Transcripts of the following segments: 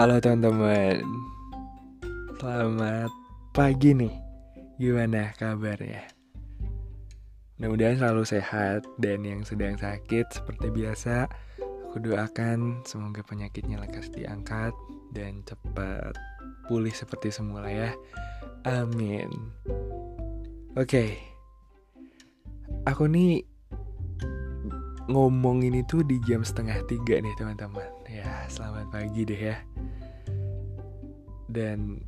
Halo teman-teman. Selamat pagi nih. Gimana kabarnya? Mudah-mudahan selalu sehat Dan yang sedang sakit seperti biasa. Aku doakan semoga penyakitnya lekas diangkat Dan cepat pulih seperti semula ya. Amin. Oke. Okay. Aku nih ngomong ini tuh di jam setengah tiga nih teman-teman. Ya selamat pagi deh ya dan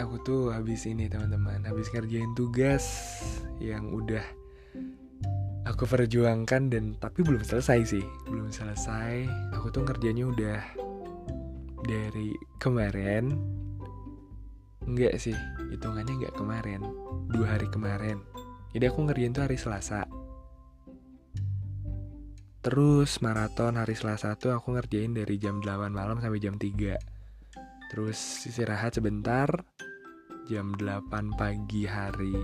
aku tuh habis ini teman-teman. Habis ngerjain tugas yang udah aku perjuangkan dan tapi belum selesai sih. Belum selesai. Aku tuh ngerjainnya udah dari kemarin. Enggak sih. Hitungannya enggak kemarin. Dua hari kemarin. Jadi aku ngerjain tuh hari Selasa. Terus maraton hari Selasa tuh aku ngerjain dari jam 8 malam sampai jam 3 Terus istirahat sebentar. Jam 8 pagi hari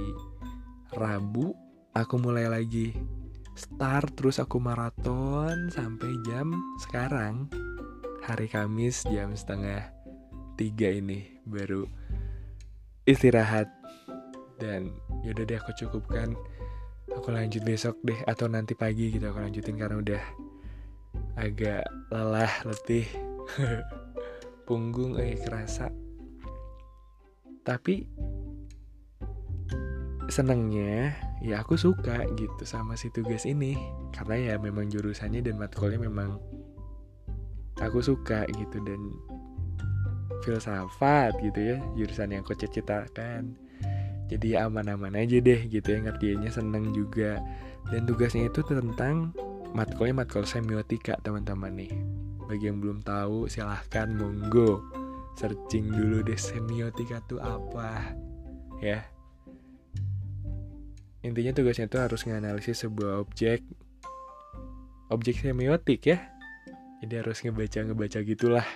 Rabu Aku mulai lagi. Start terus aku maraton Sampai jam sekarang. Hari Kamis jam setengah tiga ini Baru istirahat. Dan yaudah deh aku cukupkan. Aku lanjut besok deh Atau nanti pagi gitu aku lanjutin karena udah Agak lelah, letih punggung eh kerasa. Tapi senengnya ya aku suka gitu sama si tugas ini. Karena ya memang jurusannya dan matkulnya memang aku suka gitu dan filsafat gitu ya jurusan yang aku cita-citakan. Jadi ya aman-aman aja deh gitu ya ngerjainnya seneng juga. Dan tugasnya itu tentang matkulnya matkul semiotika teman-teman nih bagi yang belum tahu silahkan monggo searching dulu deh semiotika tuh apa ya. Intinya tugasnya tuh harus nganalisis sebuah objek objek semiotik ya. Jadi harus ngebaca-ngebaca gitulah.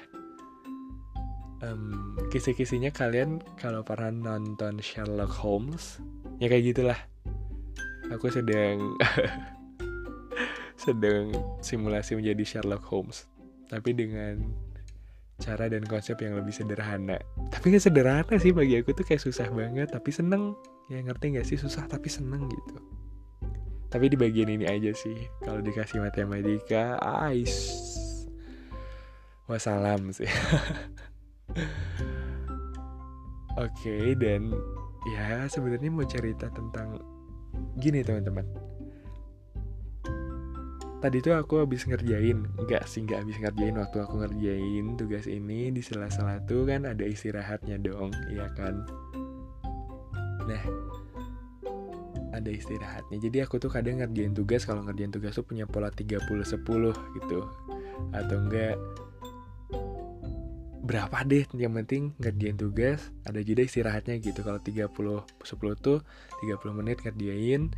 Um, kisi-kisinya kalian kalau pernah nonton Sherlock Holmes ya kayak gitulah. Aku sedang sedang simulasi menjadi Sherlock Holmes tapi dengan cara dan konsep yang lebih sederhana. Tapi gak sederhana sih bagi aku tuh kayak susah banget tapi seneng. Ya ngerti gak sih? Susah tapi seneng gitu. Tapi di bagian ini aja sih. Kalau dikasih matematika ais. Wassalam sih. Oke okay, dan ya sebenarnya mau cerita tentang gini teman-teman tadi tuh aku habis ngerjain nggak sih nggak habis ngerjain waktu aku ngerjain tugas ini di sela-sela tuh kan ada istirahatnya dong iya kan? Nah ada istirahatnya. Jadi aku tuh kadang ngerjain tugas kalau ngerjain tugas tuh punya pola 30-10 gitu. Atau enggak berapa deh yang penting ngerjain tugas ada juga istirahatnya gitu. Kalau 30 10 tuh 30 menit ngerjain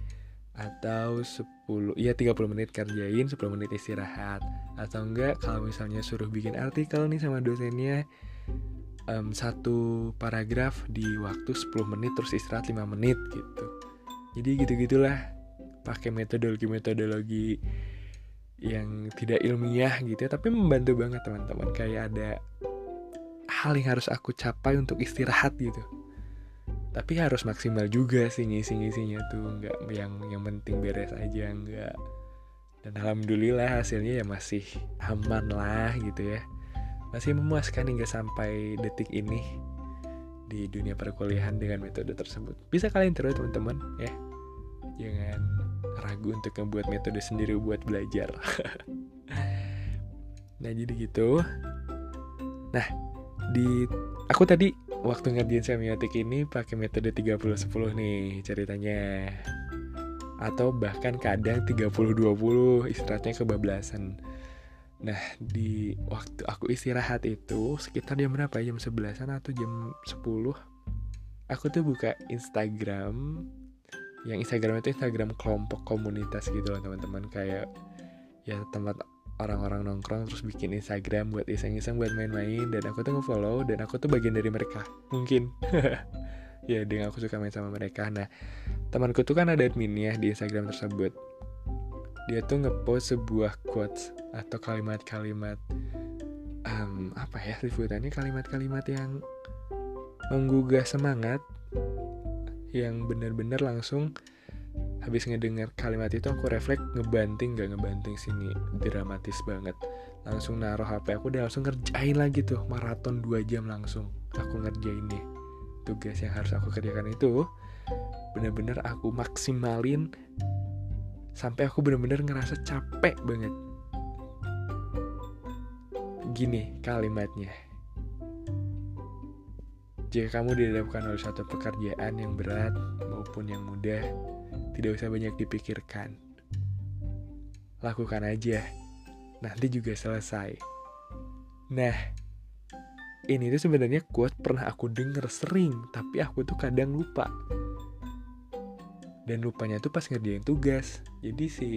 atau 10 ya 30 menit kerjain 10 menit istirahat. Atau enggak kalau misalnya suruh bikin artikel nih sama dosennya um, satu paragraf di waktu 10 menit terus istirahat 5 menit gitu. Jadi gitu-gitulah pakai metodologi-metodologi yang tidak ilmiah gitu ya tapi membantu banget teman-teman. Kayak ada hal yang harus aku capai untuk istirahat gitu tapi harus maksimal juga sih ngisi-ngisinya tuh nggak yang yang penting beres aja nggak. Dan alhamdulillah hasilnya ya masih aman lah gitu ya. Masih memuaskan hingga sampai detik ini di dunia perkuliahan dengan metode tersebut. Bisa kalian terus teman-teman ya. Jangan ragu untuk membuat metode sendiri buat belajar. Nah jadi gitu. Nah di aku tadi waktu ngerjain semiotik ini pakai metode 30-10 nih ceritanya. Atau bahkan kadang 30-20 istirahatnya kebablasan. Nah di waktu aku istirahat itu sekitar jam berapa ya? jam 11an atau jam 10 aku tuh buka Instagram. Yang Instagram itu Instagram kelompok komunitas gitu loh teman-teman. Kayak ya tempat orang-orang nongkrong terus bikin Instagram buat iseng-iseng buat main-main. Dan aku tuh nge-follow dan aku tuh bagian dari mereka. Mungkin. Ya dengan aku suka main sama mereka. Nah temanku tuh kan ada adminnya di Instagram tersebut. Dia tuh ngepost sebuah quotes atau kalimat-kalimat um, apa ya sebutannya? Kalimat-kalimat yang menggugah semangat yang benar-benar langsung habis ngedengar kalimat itu aku refleks ngebanting gak ngebanting sini dramatis banget. Langsung naruh HP aku dan langsung ngerjain lagi tuh maraton 2 jam langsung. Aku ngerjain nih. Tugas yang harus aku kerjakan itu bener-bener aku maksimalin sampai aku bener-bener ngerasa capek banget. Gini kalimatnya. Jika kamu dihadapkan oleh satu pekerjaan yang berat maupun yang mudah tidak usah banyak dipikirkan. Lakukan aja. Nanti juga selesai. Nah ini tuh sebenarnya quote pernah aku denger sering tapi aku tuh kadang lupa. Dan lupanya tuh pas ngerjain tugas. Jadi si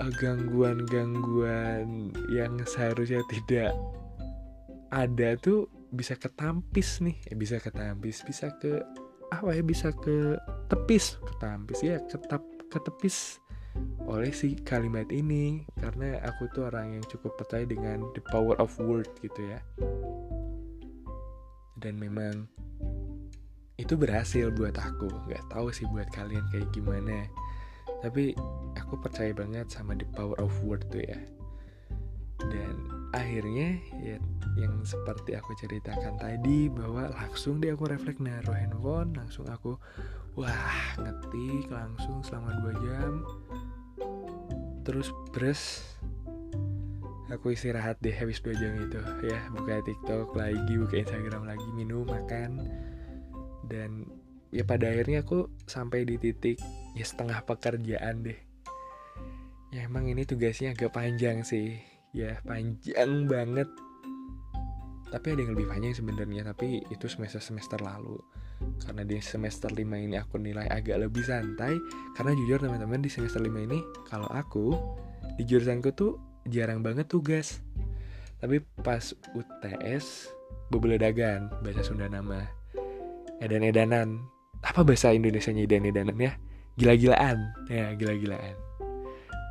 uh, gangguan-gangguan yang seharusnya tidak ada tuh bisa ketampis nih. Eh, bisa ketampis bisa ke apa ya bisa ke tepis ketampis ya ketap ketepis oleh si kalimat ini. Karena aku tuh orang yang cukup percaya dengan the power of word gitu ya. Dan memang itu berhasil buat aku. Nggak tahu sih buat kalian kayak gimana. Tapi aku percaya banget sama the power of word tuh ya. Dan akhirnya ya yang seperti aku ceritakan tadi bahwa langsung deh aku refleks naruh handphone langsung aku wah ngetik langsung selama dua jam. Terus beres aku istirahat deh habis dua jam itu ya. Buka tiktok lagi buka instagram lagi minum makan. Dan ya pada akhirnya aku sampai di titik ya setengah pekerjaan deh. Ya emang ini tugasnya agak panjang sih. Ya panjang banget tapi ada yang lebih panjang sebenarnya tapi itu semester semester lalu. Karena di semester 5 ini aku nilai agak lebih santai karena jujur teman-teman di semester 5 ini kalau aku di jurusanku tuh jarang banget tugas. Tapi pas UTS dagan bahasa Sunda nama edan-edanan. Apa bahasa Indonesia-nya edan-edanan ya? Gila-gilaan. Ya gila-gilaan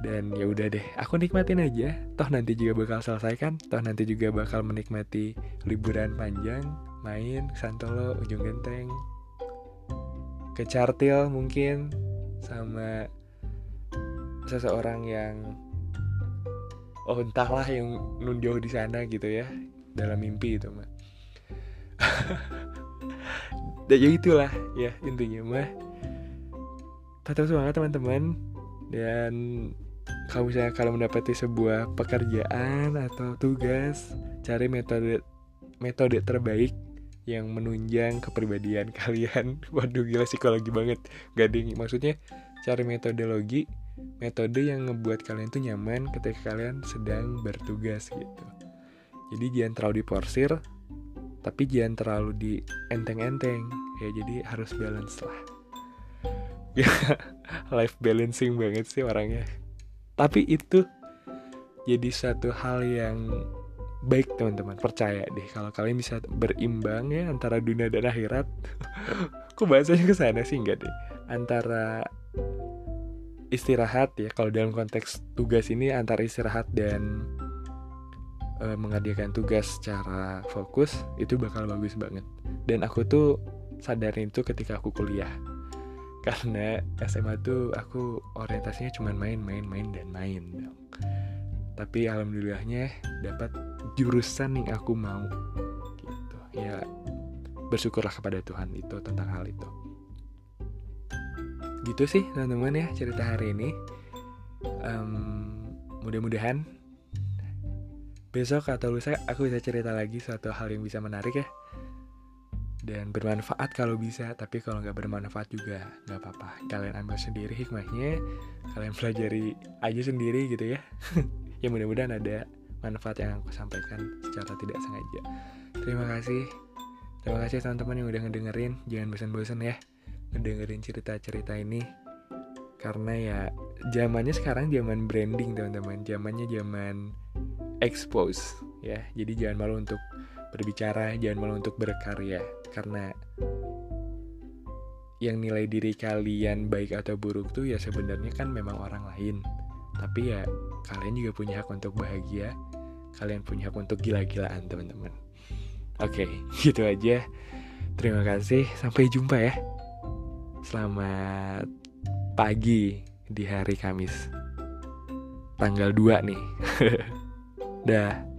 dan ya udah deh aku nikmatin aja. Toh nanti juga bakal selesai kan? Toh nanti juga bakal menikmati liburan panjang main Santolo ujung genteng ke Cartil mungkin sama seseorang yang oh entahlah yang nun jauh di sana gitu ya dalam mimpi itu mah. Dan ya itulah ya intinya mah. Tetap semangat teman-teman. Dan kalau misalnya kalau mendapati sebuah pekerjaan atau tugas cari metode metode terbaik yang menunjang kepribadian kalian. Waduh gila psikologi banget. Gading maksudnya cari metodologi metode yang ngebuat kalian tuh nyaman ketika kalian sedang bertugas gitu. Jadi jangan terlalu diporsir tapi jangan terlalu di enteng-enteng ya jadi harus balance lah. Ya life balancing banget sih orangnya tapi itu jadi satu hal yang baik teman-teman. Percaya deh kalau kalian bisa berimbang ya antara dunia dan akhirat. Kok bahasanya ke sana sih? Enggak deh. Antara istirahat ya kalau dalam konteks tugas ini antara istirahat dan e, mengadakan tugas secara fokus itu bakal bagus banget. Dan aku tuh sadarin itu ketika aku kuliah karena SMA tuh aku orientasinya cuma main main main dan main tapi alhamdulillahnya dapat jurusan yang aku mau gitu. Ya bersyukurlah kepada Tuhan itu tentang hal itu. Gitu sih teman-teman ya cerita hari ini. Um, mudah-mudahan besok atau lusa aku bisa cerita lagi suatu hal yang bisa menarik ya dan bermanfaat kalau bisa tapi kalau nggak bermanfaat juga nggak apa-apa. Kalian ambil sendiri hikmahnya kalian pelajari aja sendiri gitu ya. Ya mudah-mudahan ada manfaat yang aku sampaikan secara tidak sengaja. Terima kasih. Terima kasih teman-teman yang udah ngedengerin. Jangan bosan-bosan ya ngedengerin cerita-cerita ini. Karena ya zamannya sekarang zaman branding teman-teman. Zamannya zaman expose ya. Jadi jangan malu untuk berbicara, jangan malu untuk berkarya. Karena yang nilai diri kalian baik atau buruk tuh ya sebenarnya kan memang orang lain. Tapi ya kalian juga punya hak untuk bahagia, kalian punya hak untuk gila-gilaan teman-teman. Oke, okay, gitu aja. Terima kasih, sampai jumpa ya. Selamat pagi di hari Kamis. Tanggal 2 nih. Dah.